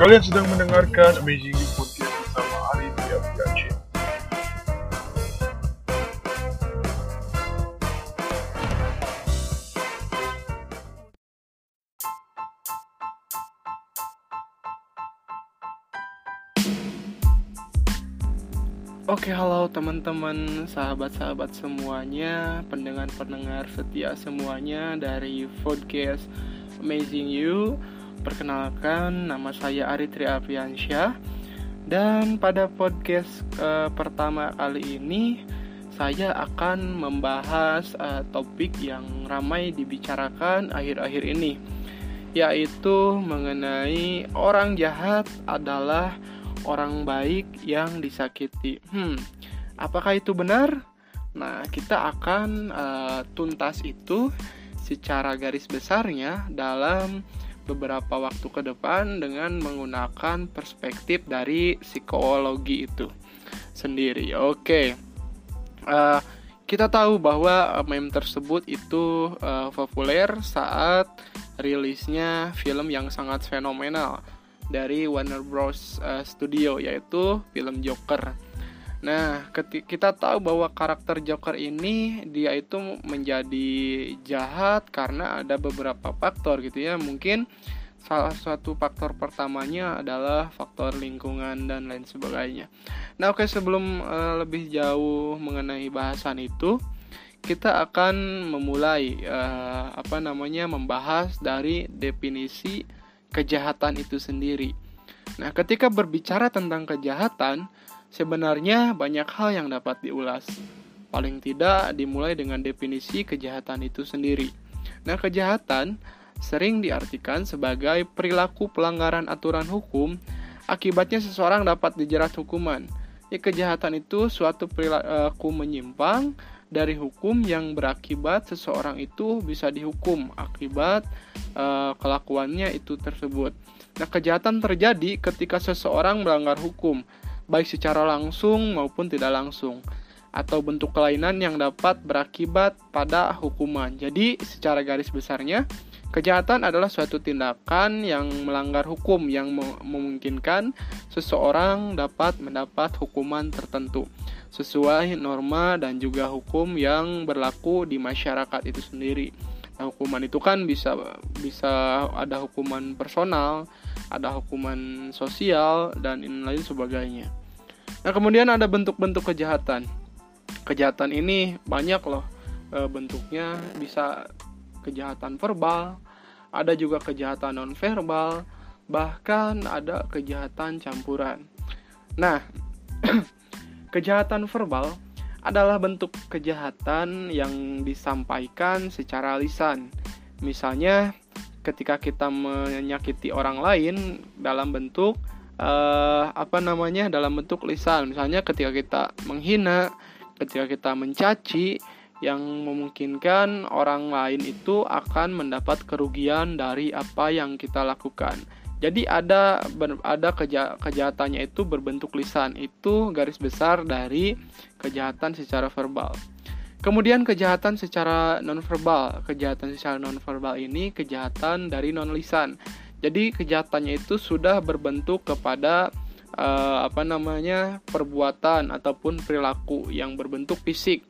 Kalian sedang mendengarkan Amazing You Podcast bersama Arif Yafiansyah. Oke, halo teman-teman, sahabat-sahabat semuanya, pendengar-pendengar setia semuanya dari podcast Amazing You. Perkenalkan, nama saya Aritri Apriansyah. Dan pada podcast uh, pertama kali ini, saya akan membahas uh, topik yang ramai dibicarakan akhir-akhir ini, yaitu mengenai orang jahat adalah orang baik yang disakiti. Hmm, apakah itu benar? Nah, kita akan uh, tuntas itu secara garis besarnya dalam beberapa waktu ke depan dengan menggunakan perspektif dari psikologi itu sendiri. Oke, uh, kita tahu bahwa meme tersebut itu uh, populer saat rilisnya film yang sangat fenomenal dari Warner Bros uh, Studio yaitu film Joker. Nah, kita tahu bahwa karakter Joker ini dia itu menjadi jahat karena ada beberapa faktor gitu ya. Mungkin salah satu faktor pertamanya adalah faktor lingkungan dan lain sebagainya. Nah, oke sebelum uh, lebih jauh mengenai bahasan itu, kita akan memulai uh, apa namanya membahas dari definisi kejahatan itu sendiri. Nah, ketika berbicara tentang kejahatan, sebenarnya banyak hal yang dapat diulas. Paling tidak dimulai dengan definisi kejahatan itu sendiri. Nah, kejahatan sering diartikan sebagai perilaku pelanggaran aturan hukum, akibatnya seseorang dapat dijerat hukuman. Ya, kejahatan itu suatu perilaku menyimpang dari hukum yang berakibat seseorang itu bisa dihukum akibat uh, kelakuannya itu tersebut. Nah, kejahatan terjadi ketika seseorang melanggar hukum, baik secara langsung maupun tidak langsung, atau bentuk kelainan yang dapat berakibat pada hukuman. Jadi, secara garis besarnya, kejahatan adalah suatu tindakan yang melanggar hukum yang memungkinkan seseorang dapat mendapat hukuman tertentu sesuai norma dan juga hukum yang berlaku di masyarakat itu sendiri. Nah, hukuman itu kan bisa bisa ada hukuman personal, ada hukuman sosial dan lain sebagainya. Nah, kemudian ada bentuk-bentuk kejahatan. Kejahatan ini banyak loh e, bentuknya, bisa kejahatan verbal, ada juga kejahatan non verbal, bahkan ada kejahatan campuran. Nah, Kejahatan verbal adalah bentuk kejahatan yang disampaikan secara lisan. Misalnya, ketika kita menyakiti orang lain dalam bentuk uh, apa namanya? dalam bentuk lisan. Misalnya ketika kita menghina, ketika kita mencaci yang memungkinkan orang lain itu akan mendapat kerugian dari apa yang kita lakukan. Jadi ada ada keja, kejahatannya itu berbentuk lisan. Itu garis besar dari kejahatan secara verbal. Kemudian kejahatan secara nonverbal. Kejahatan secara nonverbal ini kejahatan dari non lisan. Jadi kejahatannya itu sudah berbentuk kepada uh, apa namanya perbuatan ataupun perilaku yang berbentuk fisik.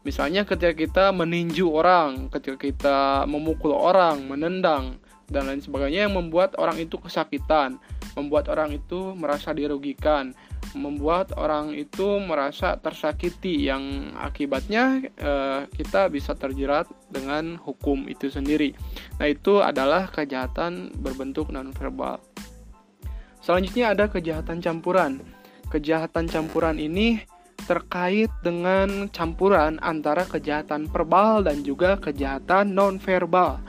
Misalnya ketika kita meninju orang, ketika kita memukul orang, menendang, dan lain sebagainya yang membuat orang itu kesakitan, membuat orang itu merasa dirugikan, membuat orang itu merasa tersakiti yang akibatnya eh, kita bisa terjerat dengan hukum itu sendiri. Nah, itu adalah kejahatan berbentuk nonverbal. Selanjutnya ada kejahatan campuran. Kejahatan campuran ini terkait dengan campuran antara kejahatan verbal dan juga kejahatan nonverbal.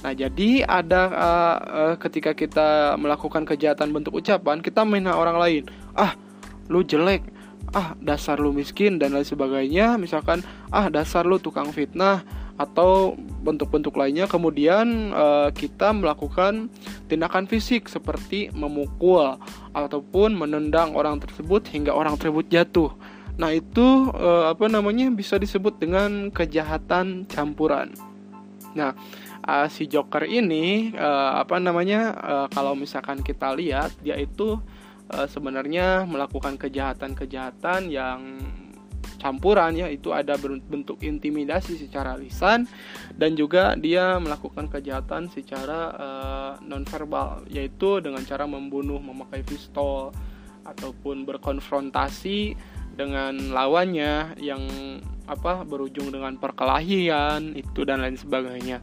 Nah, jadi ada uh, uh, ketika kita melakukan kejahatan bentuk ucapan, kita menghina orang lain. Ah, lu jelek. Ah, dasar lu miskin dan lain sebagainya. Misalkan, ah, dasar lu tukang fitnah atau bentuk-bentuk lainnya. Kemudian uh, kita melakukan tindakan fisik seperti memukul ataupun menendang orang tersebut hingga orang tersebut jatuh. Nah, itu uh, apa namanya bisa disebut dengan kejahatan campuran. Nah, uh, si Joker ini uh, apa namanya uh, kalau misalkan kita lihat dia itu uh, sebenarnya melakukan kejahatan-kejahatan yang campuran ya itu ada bentuk intimidasi secara lisan dan juga dia melakukan kejahatan secara uh, nonverbal yaitu dengan cara membunuh memakai pistol ataupun berkonfrontasi dengan lawannya yang apa berujung dengan perkelahian itu dan lain sebagainya.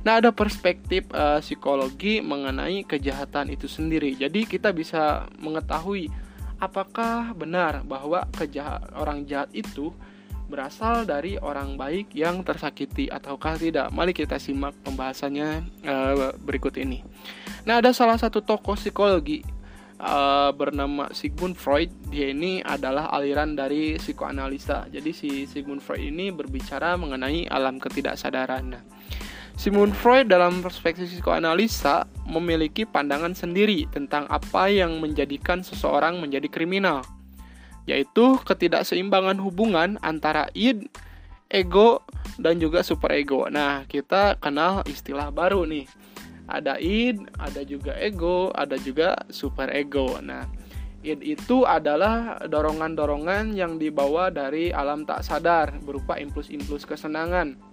Nah, ada perspektif uh, psikologi mengenai kejahatan itu sendiri. Jadi kita bisa mengetahui apakah benar bahwa kejahat orang jahat itu berasal dari orang baik yang tersakiti ataukah tidak. Mari kita simak pembahasannya uh, berikut ini. Nah, ada salah satu tokoh psikologi uh, bernama Sigmund Freud. Dia ini adalah aliran dari psikoanalisa. Jadi si Sigmund Freud ini berbicara mengenai alam ketidaksadaran. Nah, Sigmund Freud dalam perspektif psikoanalisa memiliki pandangan sendiri tentang apa yang menjadikan seseorang menjadi kriminal, yaitu ketidakseimbangan hubungan antara id, ego, dan juga superego. Nah, kita kenal istilah baru nih ada id, ada juga ego, ada juga super ego. Nah, id itu adalah dorongan-dorongan yang dibawa dari alam tak sadar berupa impuls-impuls kesenangan.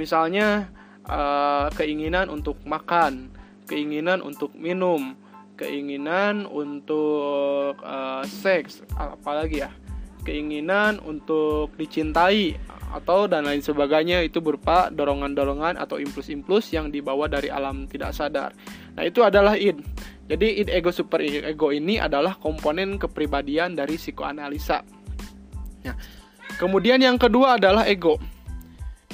Misalnya uh, keinginan untuk makan, keinginan untuk minum, keinginan untuk uh, seks, apalagi ya, keinginan untuk dicintai atau dan lain sebagainya itu berupa dorongan-dorongan atau impuls-impuls yang dibawa dari alam tidak sadar. Nah, itu adalah id. Jadi id ego super ego ini adalah komponen kepribadian dari psikoanalisa. Ya. Kemudian yang kedua adalah ego.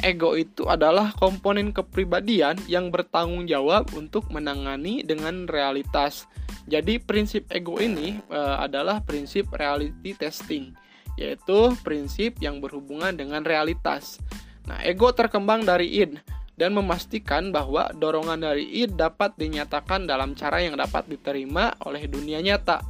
Ego itu adalah komponen kepribadian yang bertanggung jawab untuk menangani dengan realitas. Jadi prinsip ego ini e, adalah prinsip reality testing yaitu prinsip yang berhubungan dengan realitas. Nah, ego terkembang dari id dan memastikan bahwa dorongan dari id dapat dinyatakan dalam cara yang dapat diterima oleh dunia nyata.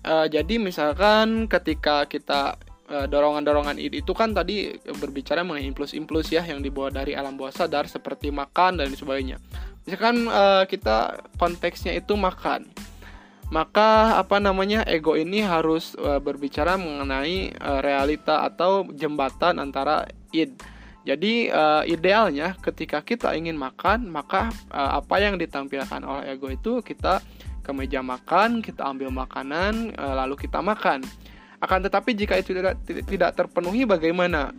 E, jadi misalkan ketika kita dorongan-dorongan id itu kan tadi berbicara mengenai impuls-impuls ya yang dibawa dari alam bawah sadar seperti makan dan sebagainya. Misalkan e, kita konteksnya itu makan maka apa namanya ego ini harus uh, berbicara mengenai uh, realita atau jembatan antara id. Jadi uh, idealnya ketika kita ingin makan, maka uh, apa yang ditampilkan oleh ego itu kita ke meja makan, kita ambil makanan, uh, lalu kita makan. Akan tetapi jika itu tidak tidak terpenuhi bagaimana?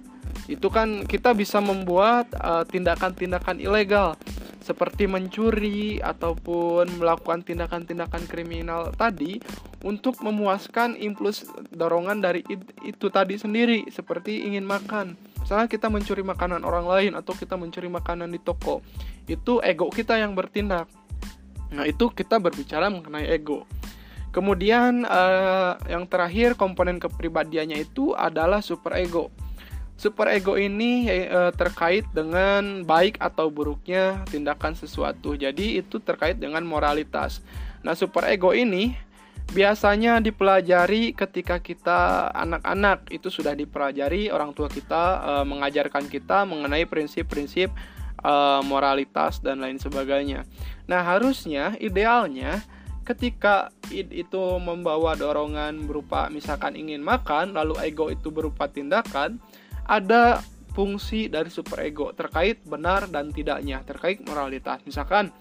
Itu kan kita bisa membuat tindakan-tindakan uh, ilegal seperti mencuri ataupun melakukan tindakan-tindakan kriminal tadi untuk memuaskan impuls dorongan dari itu tadi sendiri seperti ingin makan. Misalnya kita mencuri makanan orang lain atau kita mencuri makanan di toko. Itu ego kita yang bertindak. Nah, itu kita berbicara mengenai ego. Kemudian uh, yang terakhir komponen kepribadiannya itu adalah super ego. Super ego ini e, terkait dengan baik atau buruknya tindakan sesuatu. Jadi itu terkait dengan moralitas. Nah, super ego ini biasanya dipelajari ketika kita anak-anak. Itu sudah dipelajari orang tua kita e, mengajarkan kita mengenai prinsip-prinsip e, moralitas dan lain sebagainya. Nah, harusnya idealnya ketika id itu membawa dorongan berupa misalkan ingin makan, lalu ego itu berupa tindakan, ada fungsi dari superego terkait benar dan tidaknya terkait moralitas. Misalkan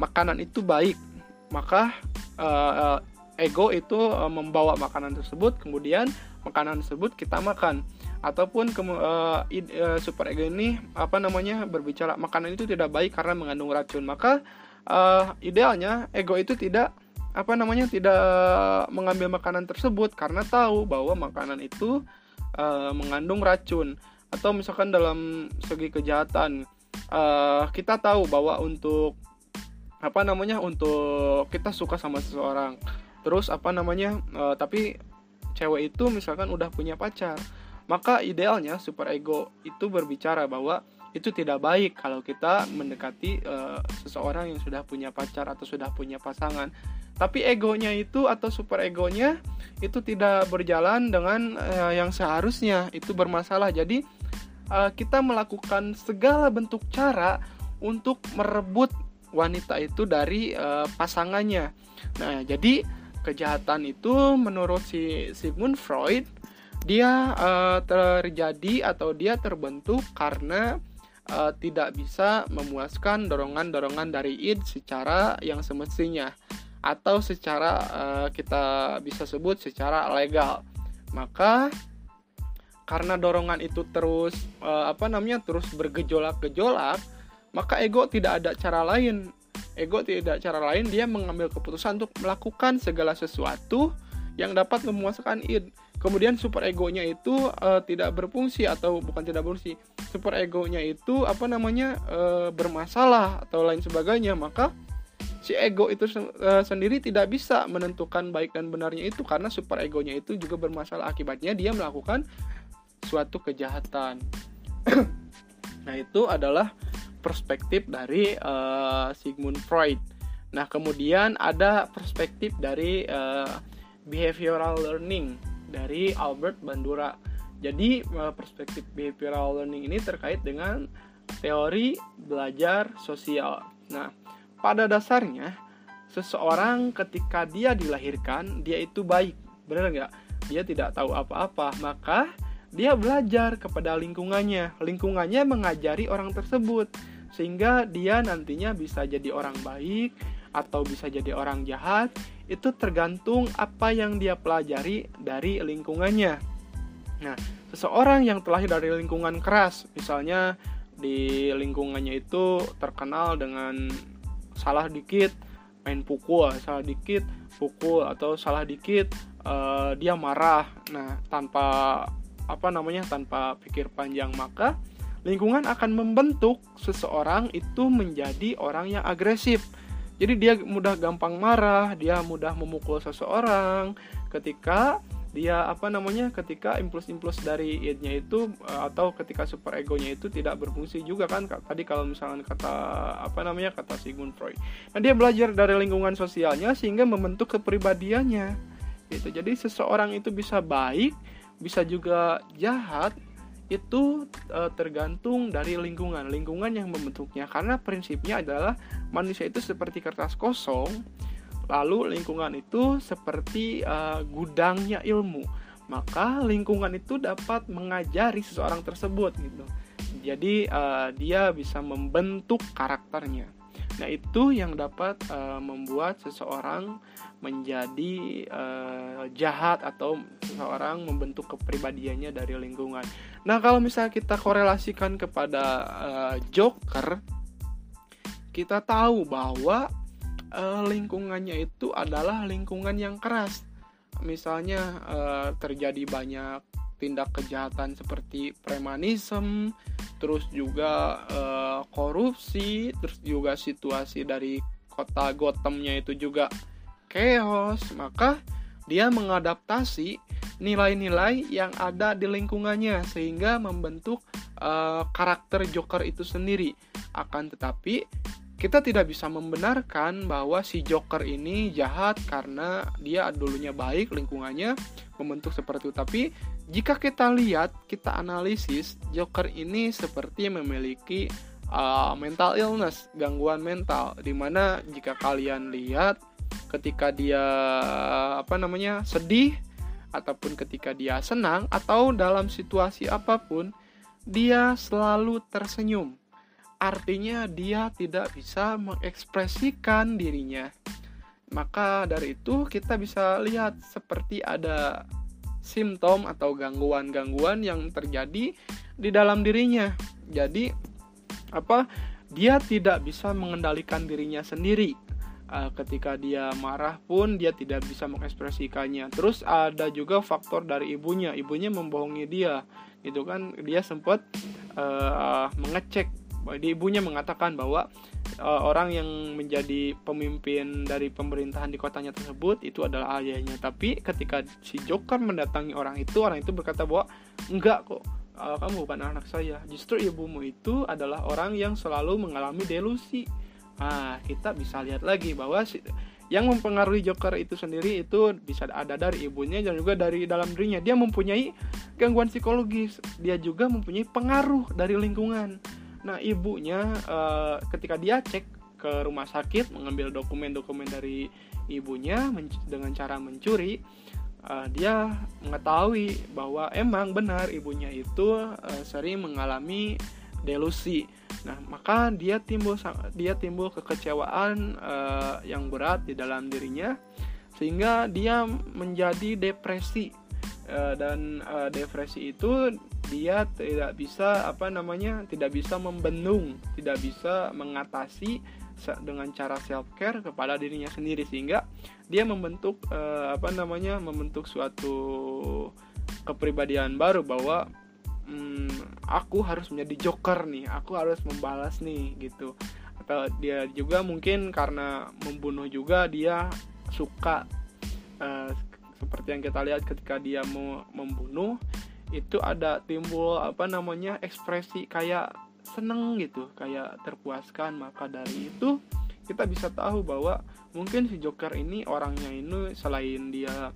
makanan itu baik maka uh, ego itu uh, membawa makanan tersebut kemudian makanan tersebut kita makan. Ataupun ke, uh, uh, super ego ini apa namanya berbicara makanan itu tidak baik karena mengandung racun. Maka uh, idealnya ego itu tidak apa namanya tidak mengambil makanan tersebut karena tahu bahwa makanan itu uh, mengandung racun. Atau misalkan dalam segi kejahatan uh, kita tahu bahwa untuk apa namanya untuk kita suka sama seseorang. Terus apa namanya uh, tapi cewek itu misalkan udah punya pacar maka idealnya super ego itu berbicara bahwa itu tidak baik kalau kita mendekati uh, seseorang yang sudah punya pacar atau sudah punya pasangan. Tapi egonya itu atau super egonya itu tidak berjalan dengan uh, yang seharusnya. Itu bermasalah. Jadi uh, kita melakukan segala bentuk cara untuk merebut wanita itu dari uh, pasangannya. Nah, jadi kejahatan itu menurut si Sigmund Freud dia uh, terjadi atau dia terbentuk karena uh, tidak bisa memuaskan dorongan-dorongan dari id secara yang semestinya atau secara uh, kita bisa sebut secara legal. Maka karena dorongan itu terus uh, apa namanya terus bergejolak-gejolak, maka ego tidak ada cara lain. Ego tidak cara lain dia mengambil keputusan untuk melakukan segala sesuatu yang dapat memuaskan id. Kemudian super egonya itu uh, tidak berfungsi atau bukan tidak berfungsi. Super egonya itu apa namanya uh, bermasalah atau lain sebagainya, maka si ego itu uh, sendiri tidak bisa menentukan baik dan benarnya itu karena super egonya itu juga bermasalah akibatnya dia melakukan suatu kejahatan. nah, itu adalah perspektif dari uh, Sigmund Freud. Nah, kemudian ada perspektif dari uh, behavioral learning dari Albert Bandura. Jadi eh, perspektif behavioral learning ini terkait dengan teori belajar sosial. Nah, pada dasarnya seseorang ketika dia dilahirkan dia itu baik, benar nggak? Dia tidak tahu apa-apa, maka dia belajar kepada lingkungannya. Lingkungannya mengajari orang tersebut sehingga dia nantinya bisa jadi orang baik atau bisa jadi orang jahat itu tergantung apa yang dia pelajari dari lingkungannya. Nah, seseorang yang terlahir dari lingkungan keras, misalnya di lingkungannya itu terkenal dengan salah dikit main pukul, salah dikit pukul atau salah dikit uh, dia marah. Nah, tanpa apa namanya tanpa pikir panjang maka lingkungan akan membentuk seseorang itu menjadi orang yang agresif jadi dia mudah gampang marah, dia mudah memukul seseorang ketika dia apa namanya ketika impuls-impuls dari id-nya itu eh, atau ketika super egonya itu tidak berfungsi juga kan tadi kalau misalnya kata apa namanya kata Sigmund Freud. Nah, dia belajar dari lingkungan sosialnya sehingga membentuk kepribadiannya. Gitu. Jadi seseorang itu bisa baik, bisa juga jahat itu e, tergantung dari lingkungan, lingkungan yang membentuknya. Karena prinsipnya adalah manusia itu seperti kertas kosong, lalu lingkungan itu seperti e, gudangnya ilmu. Maka lingkungan itu dapat mengajari seseorang tersebut gitu. Jadi e, dia bisa membentuk karakternya. Nah, itu yang dapat uh, membuat seseorang menjadi uh, jahat atau seseorang membentuk kepribadiannya dari lingkungan. Nah, kalau misalnya kita korelasikan kepada uh, Joker, kita tahu bahwa uh, lingkungannya itu adalah lingkungan yang keras. Misalnya uh, terjadi banyak tindak kejahatan seperti premanisme, terus juga uh, korupsi, terus juga situasi dari kota Gothamnya itu juga chaos, maka dia mengadaptasi nilai-nilai yang ada di lingkungannya sehingga membentuk uh, karakter Joker itu sendiri. Akan tetapi kita tidak bisa membenarkan bahwa si Joker ini jahat karena dia dulunya baik lingkungannya membentuk seperti itu. Tapi jika kita lihat, kita analisis, Joker ini seperti memiliki uh, mental illness, gangguan mental, di mana jika kalian lihat ketika dia apa namanya sedih ataupun ketika dia senang atau dalam situasi apa pun, dia selalu tersenyum. Artinya dia tidak bisa mengekspresikan dirinya. Maka dari itu kita bisa lihat seperti ada simptom atau gangguan-gangguan yang terjadi di dalam dirinya. Jadi apa? Dia tidak bisa mengendalikan dirinya sendiri uh, ketika dia marah pun dia tidak bisa mengekspresikannya. Terus ada juga faktor dari ibunya, ibunya membohongi dia, gitu kan? Dia sempat uh, mengecek, jadi ibunya mengatakan bahwa uh, orang yang menjadi pemimpin dari pemerintahan di kotanya tersebut itu adalah ayahnya. Tapi ketika si Joker mendatangi orang itu, orang itu berkata bahwa enggak kok. Uh, kamu bukan anak saya. Justru ibumu itu adalah orang yang selalu mengalami delusi Nah, kita bisa lihat lagi bahwa yang mempengaruhi Joker itu sendiri itu bisa ada dari ibunya dan juga dari dalam dirinya. Dia mempunyai gangguan psikologis. Dia juga mempunyai pengaruh dari lingkungan. Nah, ibunya uh, ketika dia cek ke rumah sakit mengambil dokumen-dokumen dari ibunya dengan cara mencuri, uh, dia mengetahui bahwa emang benar ibunya itu uh, sering mengalami delusi. Nah, maka dia timbul dia timbul kekecewaan uh, yang berat di dalam dirinya sehingga dia menjadi depresi dan uh, depresi itu dia tidak bisa apa namanya tidak bisa membendung tidak bisa mengatasi dengan cara self care kepada dirinya sendiri. Sehingga dia membentuk uh, apa namanya membentuk suatu kepribadian baru bahwa hmm, aku harus menjadi joker nih aku harus membalas nih gitu. Atau dia juga mungkin karena membunuh juga dia suka uh, seperti yang kita lihat ketika dia mau membunuh itu ada timbul apa namanya ekspresi kayak seneng gitu kayak terpuaskan maka dari itu kita bisa tahu bahwa mungkin si Joker ini orangnya ini selain dia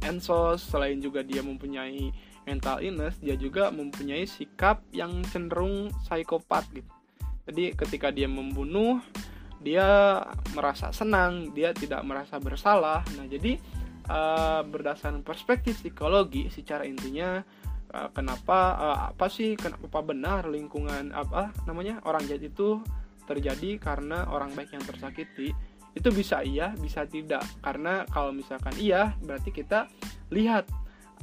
ensos selain juga dia mempunyai mental illness dia juga mempunyai sikap yang cenderung psikopat gitu. Jadi ketika dia membunuh dia merasa senang dia tidak merasa bersalah. Nah jadi uh, berdasarkan perspektif psikologi secara intinya uh, kenapa uh, apa sih kenapa benar lingkungan apa namanya orang jahat itu terjadi karena orang baik yang tersakiti? Itu bisa iya bisa tidak. Karena kalau misalkan iya berarti kita lihat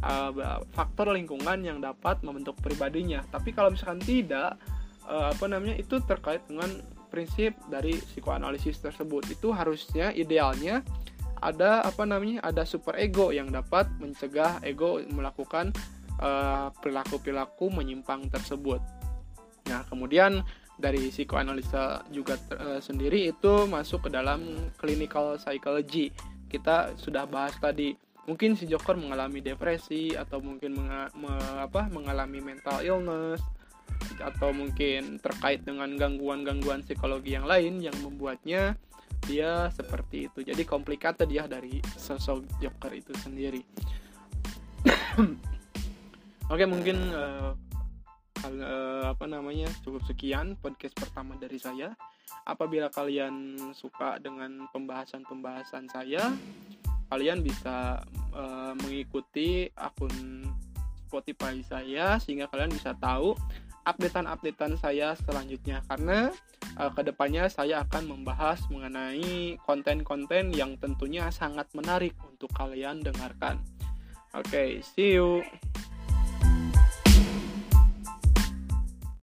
uh, faktor lingkungan yang dapat membentuk pribadinya. Tapi kalau misalkan tidak uh, apa namanya itu terkait dengan prinsip dari psikoanalisis tersebut. Itu harusnya idealnya ada apa namanya ada super ego yang dapat mencegah ego melakukan uh, perilaku-perilaku menyimpang tersebut. Nah, kemudian dari psikoanalisa juga uh, sendiri itu masuk ke dalam clinical psychology. Kita sudah bahas tadi, mungkin si Joker mengalami depresi atau mungkin menga me apa, mengalami mental illness atau mungkin terkait dengan gangguan-gangguan psikologi yang lain yang membuatnya dia seperti itu. Jadi komplikated ya dari sosok Joker itu sendiri. Oke mungkin uh, uh, apa namanya cukup sekian podcast pertama dari saya. Apabila kalian suka dengan pembahasan-pembahasan saya kalian bisa uh, mengikuti akun Spotify saya sehingga kalian bisa tahu updatean-updatean saya selanjutnya karena uh, ke depannya saya akan membahas mengenai konten-konten yang tentunya sangat menarik untuk kalian dengarkan. Oke, okay, see you.